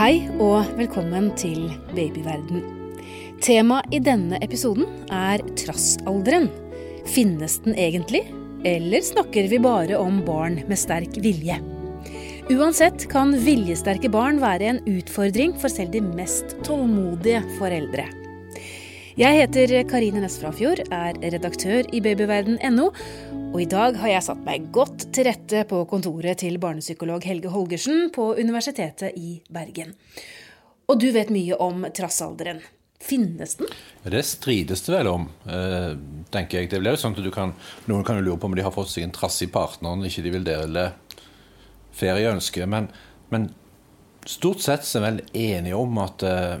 Hei og velkommen til Babyverden. Temaet i denne episoden er trassalderen. Finnes den egentlig, eller snakker vi bare om barn med sterk vilje? Uansett kan viljesterke barn være en utfordring for selv de mest tålmodige foreldre. Jeg heter Karine Næss Frafjord, er redaktør i babyverden.no, og i dag har jeg satt meg godt til rette på kontoret til barnepsykolog Helge Holgersen på Universitetet i Bergen. Og du vet mye om trassalderen. Finnes den? Det strides det vel om, eh, tenker jeg. Det blir jo sånn at kan, Noen kan jo lure på om de har fått seg en trassig partner når ikke de vil dele ferieønske. Men, men stort sett er vi vel enige om at, eh,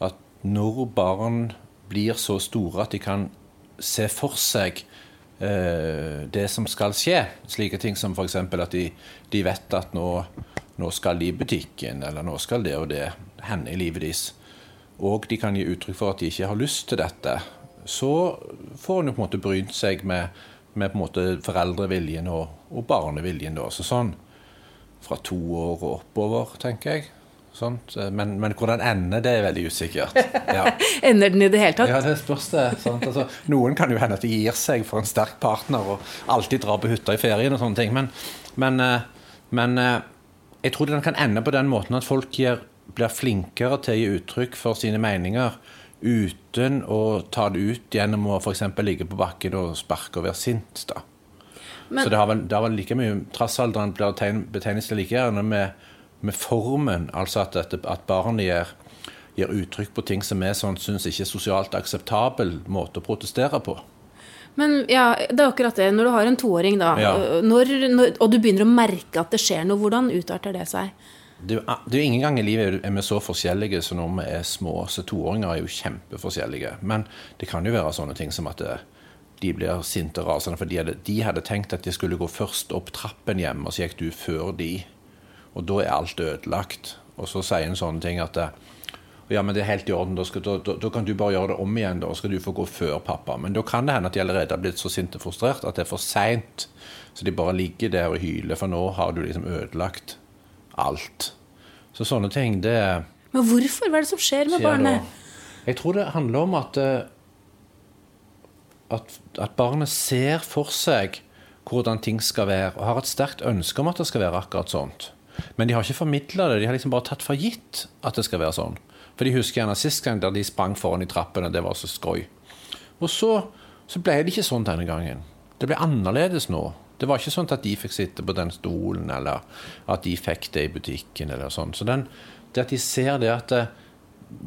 at når barn blir så store at de kan se for seg eh, det som skal skje. Slike ting som f.eks. at de, de, vet at nå, nå, skal de i butikken, eller nå skal det og det hende i livet deres. Og de kan gi uttrykk for at de ikke har lyst til dette. Så får en på en måte brynt seg med, med foreldreviljen og, og barneviljen. Da. Så sånn fra to år og oppover, tenker jeg. Men, men, hvordan ender, det er veldig usikkert. Ja. ender den i det hele tatt? Ja, det spørs det. Altså, noen kan jo hende at de gir seg for en sterk partner og alltid drar på hytta i ferien og sånne ting. Men, men, eh, men eh, jeg tror den kan ende på den måten at folk gir, blir flinkere til å gi uttrykk for sine meninger uten å ta det ut gjennom å f.eks. ligge på bakken og sparke og være sint. da. Men, Så det har, vel, det har vel like mye Trassalderen blir betegnet like gjerne med med formen, altså at, at, at barnet gir, gir, uttrykk på ting som vi sånn, syns ikke er sosialt akseptabel måte å protestere på. Men ja, det er akkurat det. Når du har en toåring, da, ja. når, når, og du begynner å merke at det skjer noe, hvordan utarter det seg? Det, det er ingen gang i livet er vi så forskjellige som når vi er små. Så toåringer er jo kjempeforskjellige. Men det kan jo være sånne ting som at det, de blir sinte og rasende fordi de hadde, de hadde tenkt at de skulle gå først opp trappen hjem, og så gikk du før de. Og da er alt ødelagt. Og så sier en sånne ting at ja, men det er helt i orden, da, skal, da, da, da, kan du bare gjøre det om igjen. Da skal du få gå før pappa. Men da kan det hende at de allerede har blitt så sinte og frustrert at det er for seint. Så de bare ligger der og hyler, for nå har du liksom ødelagt alt. Så sånne ting, det Men hvorfor? Hva er det som skjer med skjer barnet? Da? Jeg tror det handler om at, eh, at, at barnet ser for seg hvordan ting skal være, og har et sterkt ønske om at det skal være akkurat sånt. Men de har ikke formidla det. De har liksom bare tatt for gitt at det skal være sånn. For de husker gjerne sist gang der de sprang foran i trappene. Det var så skøy. Og så, så ble det ikke sånn denne gangen. Det ble annerledes nå. Det var ikke sånn at de fikk sitte på den stolen, eller at de fikk det i butikken, eller sånn. Så den, det at de ser det at det, eh,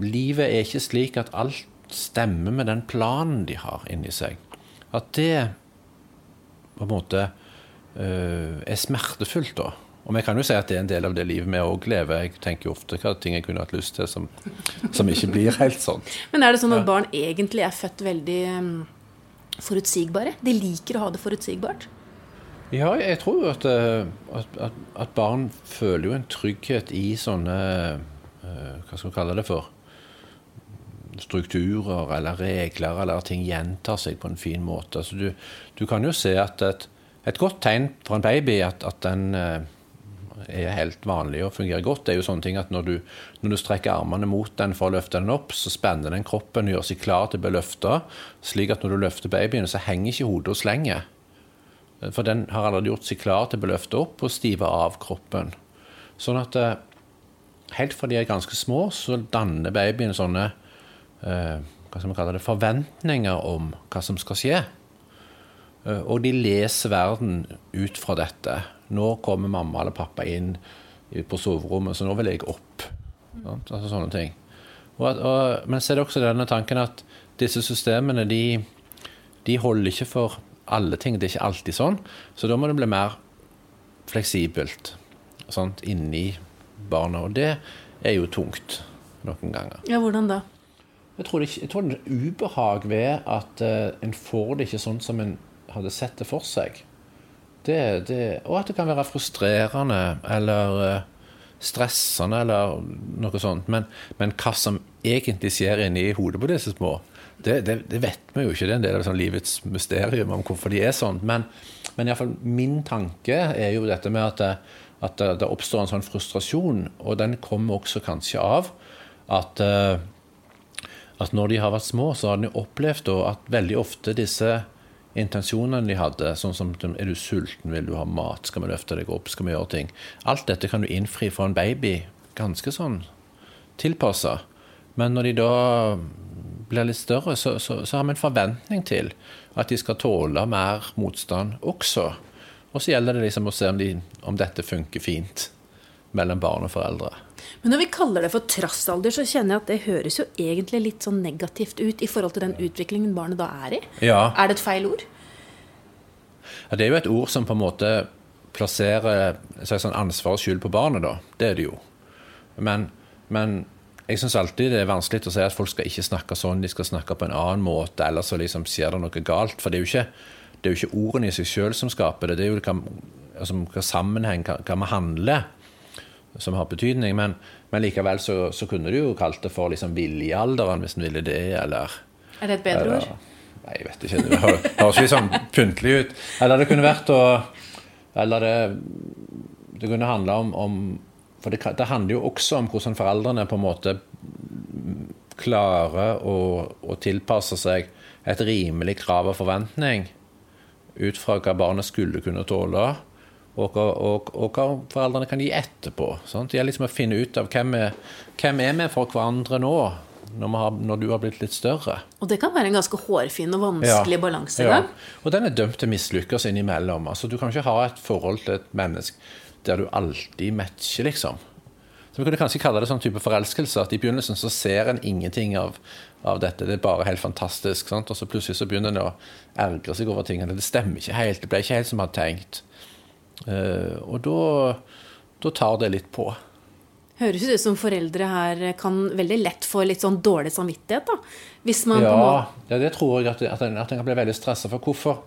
livet er ikke slik at alt stemmer med den planen de har inni seg. At det på en måte øh, er smertefullt, da. Og vi kan jo si at det er en del av det livet vi òg lever. Jeg tenker jo ofte hva ting jeg kunne hatt lyst til som, som ikke blir helt sånn. Men er det sånn at ja. barn egentlig er født veldig um, forutsigbare? De liker å ha det forutsigbart? Ja, jeg tror jo at, eh, at, at, at, barn føler jo en trygghet i sånne uh, Hva skal vi kalle det for? Strukturer eller regler, eller ting gjentar seg på en fin måte. Altså, du, du kan jo se at et, et godt tegn for en baby at, at den uh, er helt vanlig og fungerer godt, det er jo sånne ting at når du, når du strekker armene mot den for å løfte den opp, så spenner den kroppen og gjør seg klar til å bli løfta, slik at når du løfter babyen, så henger ikke hodet og slenger. For den har allerede gjort seg klar til å bli løfta opp og stive av kroppen. Sånn at eh, helt fra de er ganske små, så danner babyen sånne eh, hva skal man kalle det, forventninger om hva som skal skje. Eh, og de leser verden ut fra dette. Nå kommer mamma eller pappa inn på soverommet, så nå vil jeg opp. Altså sånne ting. Og, og, men så er det også denne tanken at disse systemene de, de, holder ikke for alle ting. Det er ikke alltid sånn. Så da må det bli mer fleksibelt sant, inni barna. Og det er jo tungt noen ganger. Ja, hvordan da? Jeg tror, det, jeg tror det er ubehag ved at uh, en får det ikke sånn som en hadde sett det for seg. Det, det, og at det kan være frustrerende eller uh, stressende eller noe sånt. Men, men, hva som egentlig skjer inni hodet på disse små, det, det, det, vet vi jo ikke. Det er en del av sånn livets mysterium om hvorfor de er sånn. Men, men iallfall min tanke er jo dette med at, at det, det, oppstår en sånn frustrasjon. Og den kommer også kanskje av at, uh, at når de har vært små, så har de opplevd at veldig ofte disse intensjonene de hadde, sånn som er du sulten, vil du ha mat, skal vi løfte deg opp, skal vi gjøre ting Alt dette kan du innfri for en baby ganske sånn tilpassa. Men når de da blir litt større, så, så, så, har vi en forventning til at de skal tåle mer motstand også. Og så gjelder det liksom å se om, de, om dette funker fint mellom barn og foreldre. Men når vi kaller det for trassalder, så kjenner jeg at det høres jo egentlig litt sånn negativt ut i forhold til den utviklingen barnet da er i. Ja. Er det et feil ord? Ja, det er jo et ord som på en måte plasserer sånn ansvar og skyld på barnet, da. Det er det jo. Men, men jeg syns alltid det er vanskelig å si at folk skal ikke snakke sånn, de skal snakke på en annen måte, eller så liksom skjer det noe galt. For det er jo ikke, det er jo ikke ordene i seg sjøl som skaper det, det er jo hva, altså, hva sammenheng, hva, hva vi handler, som har betydning. Men, men likevel så, så, kunne du jo kalt det for liksom viljealderen, hvis en ville det, eller Er det et bedre eller, ord? Nei, jeg vet ikke. Det høres litt sånn pyntelig ut. Eller det kunne vært å Eller det, det kunne handle om, om for det, det, handler jo også om hvordan foreldrene på en måte klarer å, å tilpasse seg et rimelig krav og forventning ut fra hva barnet skulle kunne tåle, og, og, og hva foreldrene kan gi etterpå. Sant? Det gjelder liksom å finne ut av hvem er, hvem er vi for hverandre nå, når, har, når, du har blitt litt større. Og det kan være en ganske hårfin og vanskelig ja. balansegang. Ja. Og den er dømt til å mislykkes innimellom. Altså, du kan ikke ha et forhold til et menneske der du alltid matcher, liksom. Så Vi kunne kanskje kalle det sånn type forelskelse. At i begynnelsen så ser en ingenting av, av dette. Det er bare helt fantastisk. Sant? Og så plutselig så begynner en å ergre seg over tingene. Det stemmer ikke helt. Det ble ikke helt som jeg hadde tenkt. Uh, og da, da tar det litt på. Høres ut som foreldre her kan veldig lett få litt sånn dårlig samvittighet. da. Hvis man ja, på måte... ja, det tror jeg at, at, en, at en kan bli veldig stressa. For hvorfor?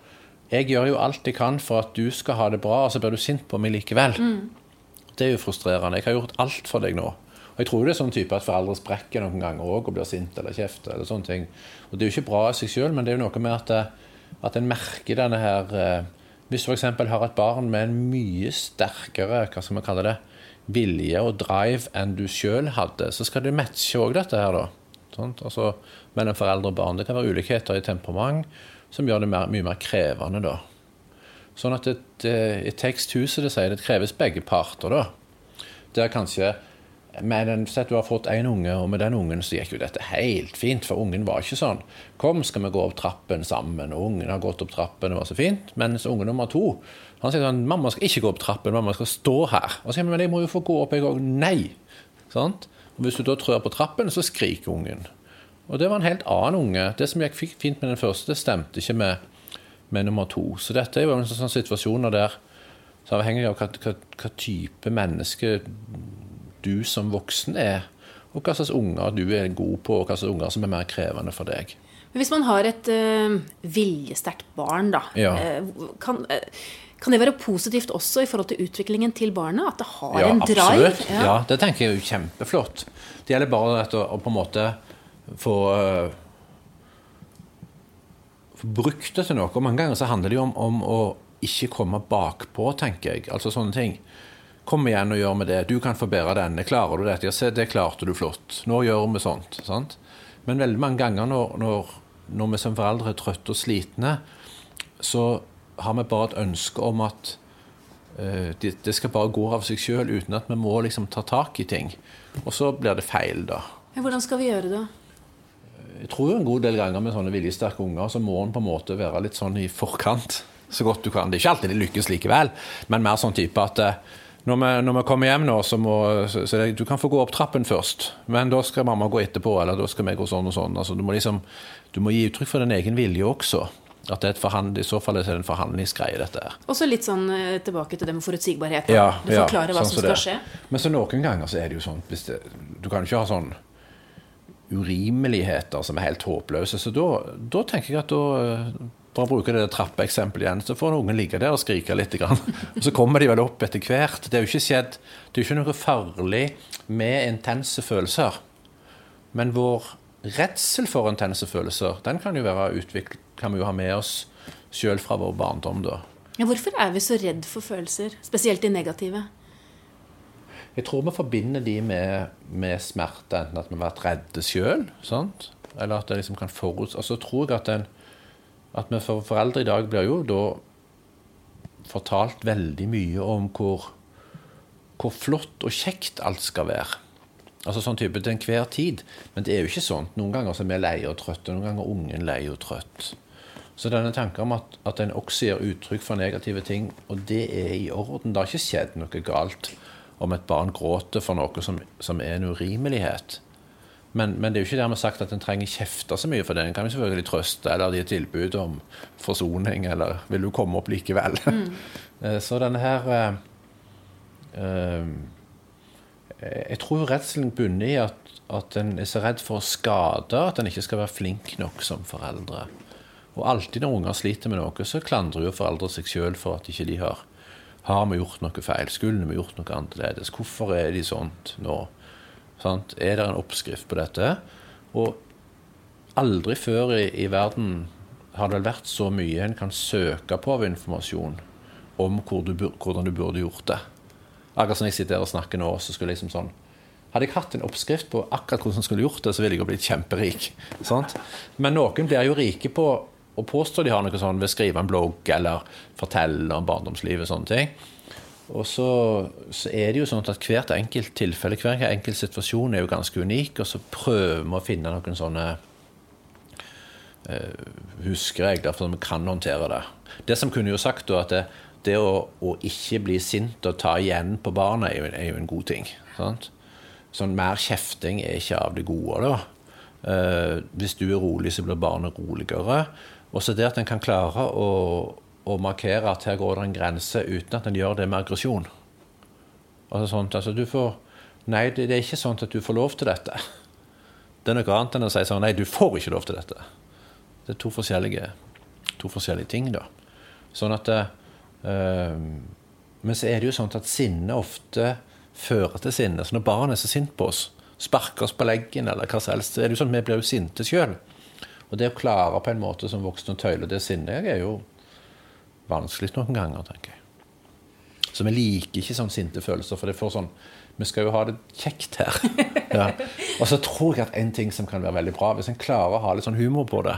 Jeg gjør jo alt jeg kan for at du skal ha det bra, og så blir du sint på meg likevel. Mm. Det er jo frustrerende. Jeg har gjort alt for deg nå. Og jeg tror det er sånn type at foreldre sprekker noen ganger òg og blir sint eller kjefter. eller sånne ting. Og Det er jo ikke bra i seg sjøl, men det er jo noe med at, at en merker denne her eh, Hvis du f.eks. har et barn med en mye sterkere hva skal man kalle det, vilje og drive enn du sjøl hadde, så skal det matche òg dette her, da. Sånn? Altså, mellom foreldre og barn. Det kan være ulikheter i temperament som gjør det mer, mye mer krevende. da. Sånn at et, et teksthuset det sier det kreves begge parter. da. Der kanskje med den, Sett du har fått én unge, og med den ungen så gikk jo dette helt fint, for ungen var ikke sånn. Kom, skal vi gå opp trappen sammen? Og ungen har gått opp trappen, det var så fint. Mens unge nummer to han sier sånn Mamma skal ikke gå opp trappen, mamma skal stå her. Og så sier men jeg må jo få gå opp, jeg òg. Nei. Sant? Og Hvis du da trør på trappen, så skriker ungen. Og det var en helt annen unge. Det som gikk fint med den første, stemte ikke med, med nummer to. Så dette er jo en sånn situasjoner der så avhengig av hva, hva, hva, type menneske du som voksen er, og hva slags unger du er god på, og hva slags unger som er mer krevende for deg. Men Hvis man har et uh, viljesterkt barn, da, ja. uh, kan, uh, kan, det være positivt også i forhold til utviklingen til barnet? At det har ja, en drive? Ja. ja, det tenker jeg er kjempeflott. Det gjelder bare å, å på en måte få, uh, brukt det til noe. Og mange ganger så handler det jo om, om, å ikke komme bakpå, tenker jeg. Altså sånne ting. Kom igjen og gjør med det. Du kan forbedre denne. Klarer du dette? Ja, se, det klarte du flott. Nå gjør vi sånt. Sant? Men veldig mange ganger når, når, når vi som foreldre er trøtte og slitne, så har vi bare et ønske om at uh, det, det, skal bare gå av seg sjøl, uten at vi må liksom ta tak i ting. Og så blir det feil, da. Hvordan skal vi gjøre det? Jeg tror en god del ganger med sånne viljesterke unger så må en på en måte være litt sånn i forkant så godt du kan. Det er ikke alltid det lykkes likevel, men mer sånn type at eh, når vi, når vi kommer hjem nå, så må så, så det, Du kan få gå opp trappen først, men da skal mamma gå etterpå, eller da skal vi gå sånn og sånn. Altså, du, må liksom, du må gi uttrykk for din egen vilje også. At det er I så fall er det en forhandlingsgreie, dette her. Også litt sånn eh, tilbake til det med forutsigbarhet. Ja, du forklarer ja, hva sånn som skal skje. Men så noen ganger så er det jo sånn det, Du kan jo ikke ha sånn urimeligheter som er helt håpløse. Så da, da tenker jeg at da for å bruke det trappeeksempelet igjen, så får ungen ligge der og skrike litt. Og så kommer de vel opp etter hvert. Det er jo ikke skjedd, det er jo ikke noe farlig med intense følelser. Men vår redsel for intense følelser, den kan jo være utviklet, kan vi jo ha med oss sjøl fra vår barndom. da. Ja, hvorfor er vi så redd for følelser, spesielt de negative? Jeg tror vi forbinder de med, med smerte, enten at vi har vært redde sjøl, eller at det liksom kan foruts... Og så tror jeg at, en, at vi for foreldre i dag blir jo da fortalt veldig mye om hvor, hvor flott og kjekt alt skal være. Altså sånn type til enhver tid. Men det er jo ikke sånn. Noen ganger så er vi leie og trøtte, noen ganger er ungen lei og trøtt. Så denne tanken om at, at en også gir uttrykk for negative ting, og det er i orden Det har ikke skjedd noe galt om et barn gråter for noe som, som er en urimelighet. Men, men, det er jo ikke dermed sagt at en trenger kjefte så mye for det. En kan jo selvfølgelig trøste eller gi tilbud om forsoning, eller 'vil du komme opp likevel'? Mm. Eh, så denne her uh, uh, Jeg tror redselen bunner i at, at en er så redd for å skade at en ikke skal være flink nok som foreldre. Og alltid når unger sliter med noe, så klandrer jo foreldre seg sjøl for at ikke de har Har vi gjort noe feil? Skulle vi gjort noe annerledes? Hvorfor er de sånt nå? Sant? Er det en oppskrift på dette? Og aldri før i, i, verden har det vært så mye en kan søke på av informasjon om hvor du, hvordan du burde gjort det. Akkurat som jeg sitter her og snakker nå, så skulle liksom sånn hadde jeg hatt en oppskrift på akkurat hvordan jeg skulle gjort det, så ville jeg jo blitt kjemperik. Sant? Men noen blir jo rike på å påstå de har noe sånn ved å skrive en blogg eller fortelle om barndomslivet og sånne ting. Og så, så, er det jo sånn at hvert enkelt tilfelle, hver enkelt situasjon er jo ganske unik, og så prøver vi å finne noen sånne uh, huskeregler for at vi kan håndtere det. Det som kunne jo sagt da, at det, det å, å, ikke bli sint og ta igjen på barna er jo, er jo en god ting. Sant? Sånn mer kjefting er ikke av det gode, da. Uh, hvis du er rolig, så blir barnet roligere. Og så det at en kan klare å å markere at her går det en grense, uten at en gjør det med aggresjon. Altså sånt, altså du får, Nei, det, er ikke sånn at du får lov til dette. Det er noe annet enn å si sånn Nei, du får ikke lov til dette. Det er to forskjellige, to forskjellige ting, da. Sånn at øh, Men så er det jo sånn at sinne ofte fører til sinne. Så når barn er så sint på oss, sparker oss på leggen eller hva som helst, så er det jo sånn at vi blir jo sinte sjøl. Og det å klare på en måte som voksen å tøyle det sinnet, er jo vanskelig noen ganger, tenker jeg. Så vi liker ikke sånn sinte følelser, for det får sånn Vi skal jo ha det kjekt her. Ja. Og så tror jeg at en ting som kan være veldig bra, hvis en klarer å ha litt sånn humor på det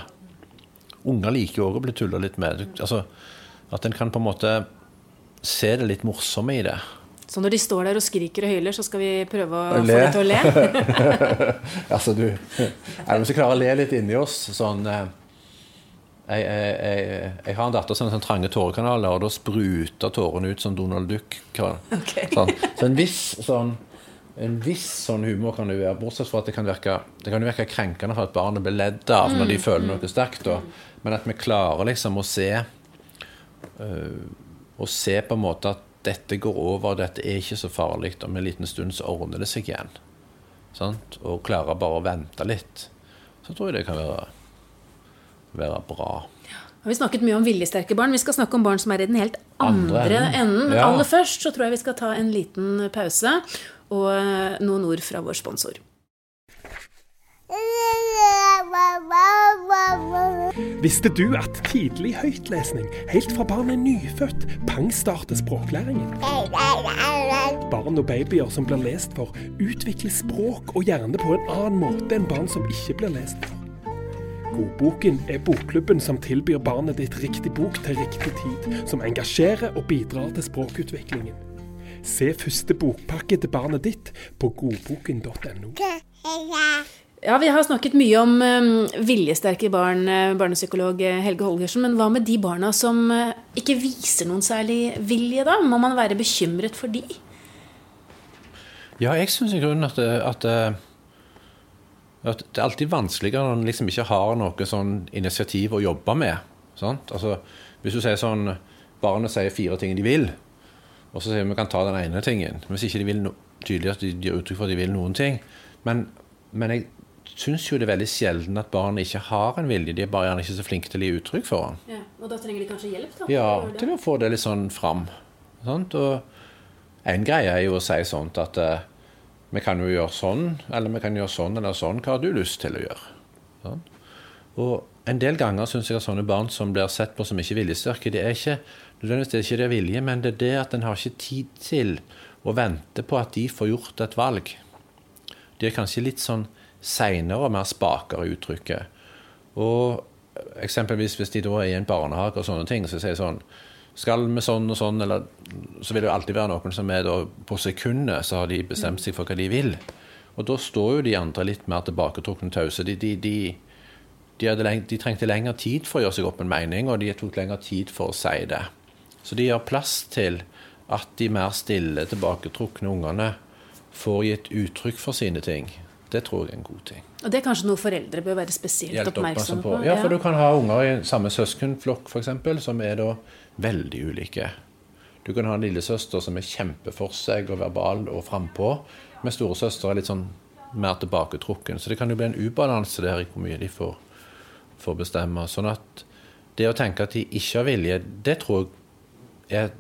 Unger liker jo òg å bli tulla litt med. Altså, at en kan på en måte se det litt morsomme i det. Så når de står der og skriker og hyler, så skal vi prøve å le. få dem til å le? altså, du Er det noen som klarer å le litt inni oss? sånn eh, jeg, jeg, jeg, har en datter som har sånn trange tårekanaler, og da spruter tårene ut som Donald Duck. Okay. Sånn. Så en viss sånn en viss sånn humor kan det være, bortsett fra at det kan virke, det kan virke krenkende for at barnet blir ledd av når de mm. føler noe sterkt. Og, Men at vi klarer liksom å se øh, Å se på en måte at dette går over, dette er ikke så farlig. Om en liten stund så ordner det seg igjen. Sant? Og klarer bare å vente litt. Så tror jeg det kan være være bra. Vi har snakket mye om viljesterke barn. Vi skal snakke om barn som er i den helt andre, andre enden. Men ja. aller først så tror jeg vi skal ta en liten pause og eh, noen ord fra vår sponsor. Visste du at tidlig høytlesning, helt fra barnet er nyfødt, pangstarter språklæringen? Barn og babyer som blir lest for, utvikler språk og hjerne på en annen måte enn barn som ikke blir lest for. Godboken er bokklubben som tilbyr barnet ditt riktig bok til riktig tid, som engasjerer og bidrar til språkutviklingen. Se første bokpakke til barnet ditt på godboken.no. Ja, Vi har snakket mye om um, viljesterke barn, uh, barnepsykolog uh, Helge Holgersen. Men hva med de barna som uh, ikke viser noen særlig vilje, da? Må man være bekymret for de? Ja, jeg syns i grunnen at at det er alltid vanskeligere når en liksom ikke har noe sånn initiativ å jobbe med. Altså, hvis du sier sånn Barnet sier fire ting de vil, og så sier vi kan ta den ene tingen. Hvis ikke de vil no tydelig at de gir uttrykk for at de vil noen ting. Men, men jeg syns jo det er veldig sjelden at barn ikke har en vilje. De er bare gjerne ikke så flinke til å gi uttrykk for den. Ja, og da trenger de kanskje hjelp? da? Ja, til å få det litt sånn fram. Sant? Og en greie er jo å si sånt at uh, vi kan jo gjøre sånn, eller vi kan gjøre sånn eller sånn. Hva har du lyst til å gjøre? Sånn. Og en del ganger syns jeg at sånne barn som blir sett på som ikke viljesterke, det er ikke nødvendigvis det er ikke det vilje, men det er det at en har ikke tid til å vente på at de får gjort et valg. De er kanskje litt sånn seinere og mer spakere i uttrykket. Og eksempelvis hvis de da er i en barnehage og sånne ting, så sier jeg sånn Skal vi sånn og sånn, eller Så vil det jo alltid være noen som er da På sekundet så har de bestemt seg for hva de vil. Og da står jo de andre litt mer tilbaketrukne tause. De, de, de, de, trengte lengre tid for å gjøre seg opp en mening, og de tok lengre tid for å si det. Så de gjør plass til at de mer stille, tilbaketrukne ungene får gitt uttrykk for sine ting. Det tror jeg er en god ting. Og Det er kanskje noe foreldre bør være spesielt oppmerksomme på? Ja, for du kan ha unger i samme søskenflokk f.eks., som er da veldig ulike. Du kan ha en lillesøster som er kjempe for seg og verbal og frampå, mens storesøster er litt sånn mer tilbaketrukken. Så det kan jo bli en ubalanse der i hvor mye de får, får bestemme. Sånn at det å tenke at de ikke har vilje, det tror jeg er,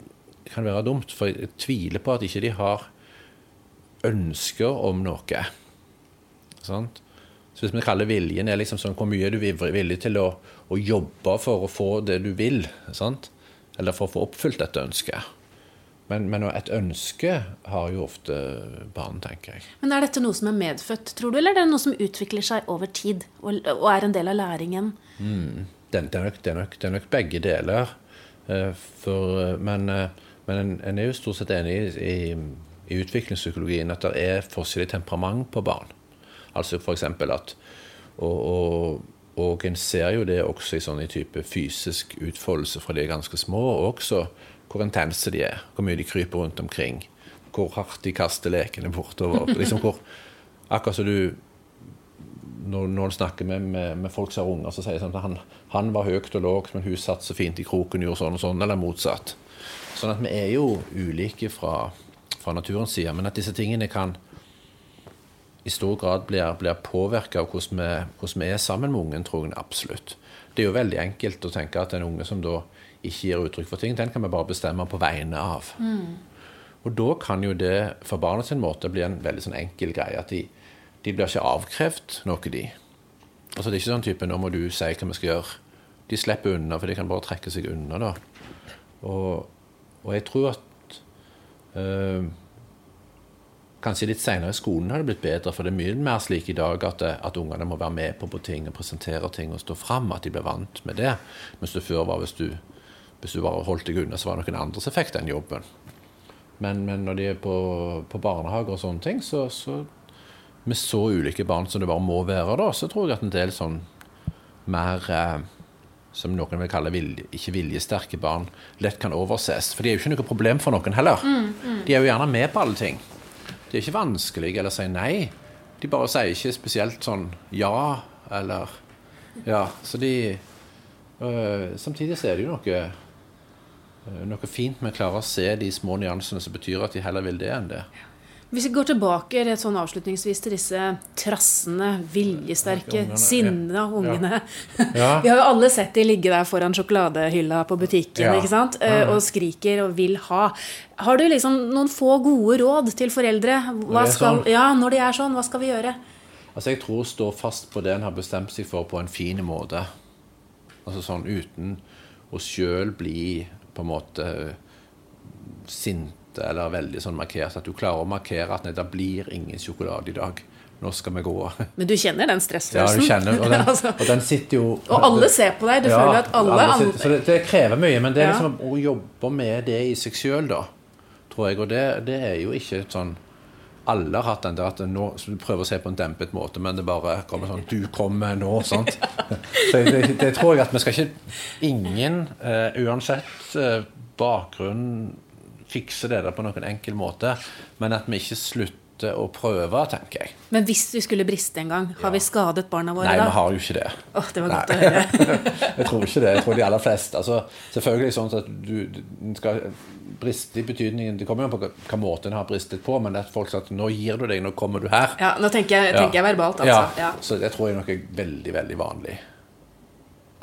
kan være dumt. For jeg tviler på at ikke de har ønsker om noe. Sant? Så hvis vi kaller viljen er liksom sånn hvor mye er du villig til å, å, jobbe for å få det du vil, sant? eller for å få oppfylt et ønske. Men, men, et ønske har jo ofte barn, tenker jeg. Men Er dette noe som er medfødt, tror du, eller er det noe som utvikler seg over tid og, og er en del av læringen? Mm. Det, det, er nok, det, er nok, det, er nok, begge deler. Eh, for, men, eh, men en, en, er jo stort sett enig i, i i utviklingspsykologien at det er forskjellig temperament på barn. Altså f.eks. at og, og, og, en ser jo det også i sånne type fysisk utfoldelse fra de er ganske små, og også hvor intense de er, hvor mye de kryper rundt omkring, hvor hardt de kaster lekene bortover. liksom hvor, Akkurat som du når, når du snakker med, med, med, folk som har unger, så sier de sånn at han, han var høyt og lågt, men hun satt så fint i kroken, gjorde sånn og sånn, eller motsatt. Sånn at vi er jo ulike fra fra naturens side, men at disse tingene kan i stor grad blir, blir påvirka av hvordan vi, hvordan vi, er sammen med ungen, tror jeg absolutt. Det er jo veldig enkelt å tenke at en unge som da ikke gir uttrykk for ting, den kan vi bare bestemme på vegne av. Mm. Og da kan jo det for barnet sin måte bli en veldig sånn enkel greie. At de, de blir ikke avkrevd noe, de. Altså Det er ikke sånn type 'nå må du si hva vi skal gjøre'. De slipper unna, for de kan bare trekke seg unna. da. Og, og jeg tror at Uh, kanskje litt seinere i skolen har det blitt bedre, for det er mye mer slik i dag at, eh, at ungene må være med på, på ting og presentere ting og stå fram, at de blir vant med det. Mens det før var hvis du, hvis du bare holdt deg unna, så var det noen andre som fikk den jobben. Men, men, når de er på, på barnehager og sånne ting, så, så, med så ulike barn som det bare må være, da, så tror jeg at en del sånn mer eh, som noen vil kalle vilje, ikke viljesterke barn, lett kan overses. For de er jo ikke noe problem for noen heller. Mm, mm. De er jo gjerne med på alle ting. De er ikke vanskelige eller sier nei. De bare sier ikke spesielt sånn ja eller Ja. Så de øh, Samtidig så er det jo noe øh, noe fint med å klare å se de små nyansene som betyr at de heller vil det enn det. Hvis vi går tilbake rett sånn avslutningsvis til disse trassende, viljesterke, sinna ungene. Ja. vi har jo alle sett de ligge der foran sjokoladehylla på butikken ja. ikke sant? Eh, og skriker og vil ha. Har du liksom noen få gode råd til foreldre? Skal, sånn. ja, når de er sånn, hva skal vi gjøre? Altså Jeg tror å stå fast på det en har bestemt seg for, på en fin måte. Altså sånn uten å sjøl bli på en måte sint eller veldig sånn markert. At du klarer å markere at nei, det blir ingen sjokolade i dag. Nå skal vi gå. Men du kjenner den stressfølelsen? Ja, du kjenner, og den, altså. og den sitter jo Og alle ser på deg. Du ja, føler at alle, alle sitter, Så det, det, krever mye. Men det er liksom å jobbe med det i seg sjøl, da, tror jeg. Og det, det, er jo ikke sånn alle har hatt den der at nå du prøver å se på en dempet måte, men det bare kommer sånn Du kommer nå, sant? Så det, det, tror jeg at vi skal ikke Ingen, uh, uansett uh, bakgrunn fikse det der på noen enkel måte, men at vi ikke slutter å prøve, tenker jeg. Men hvis vi skulle briste en gang, har ja. vi skadet barna våre Nei, da? Nei, vi har jo ikke det. Åh, det var godt Nei. å høre. jeg tror ikke det. Jeg tror de aller fleste altså, Selvfølgelig sånn at du, du skal briste i betydningen Det kommer jo an på hva måte en har bristet på, men at folk sier at 'nå gir du deg, nå kommer du her'. Ja, Nå tenker jeg, tenker jeg verbalt, altså. Ja, så det tror jeg nok er veldig, veldig vanlig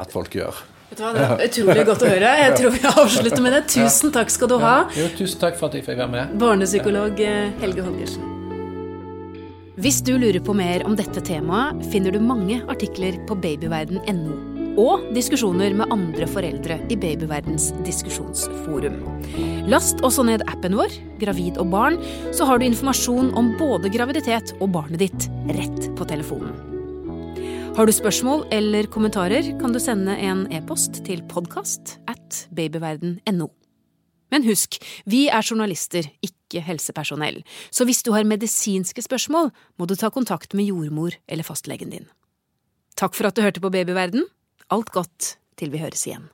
at folk gjør. Vet du hva, Det var utrolig godt å høre. Jeg tror vi avslutter med det. Tusen takk skal du ha. Jo, tusen takk for at jeg fikk være med. Barnepsykolog eh, Helge Holgersen. Hvis du lurer på mer om dette temaet, finner du mange artikler på babyverden.no. og diskusjoner med andre foreldre i Babyverdens diskusjonsforum. Last også ned appen vår, Gravid og barn, så har du informasjon om både graviditet og barnet ditt rett på telefonen. Har du spørsmål eller kommentarer, kan du sende en e-post til podkast at babyverden.no. Men husk, vi er journalister, ikke helsepersonell, så hvis du har medisinske spørsmål, må du ta kontakt med jordmor eller fastlegen din. Takk for at du hørte på Babyverden. Alt godt til vi høres igjen.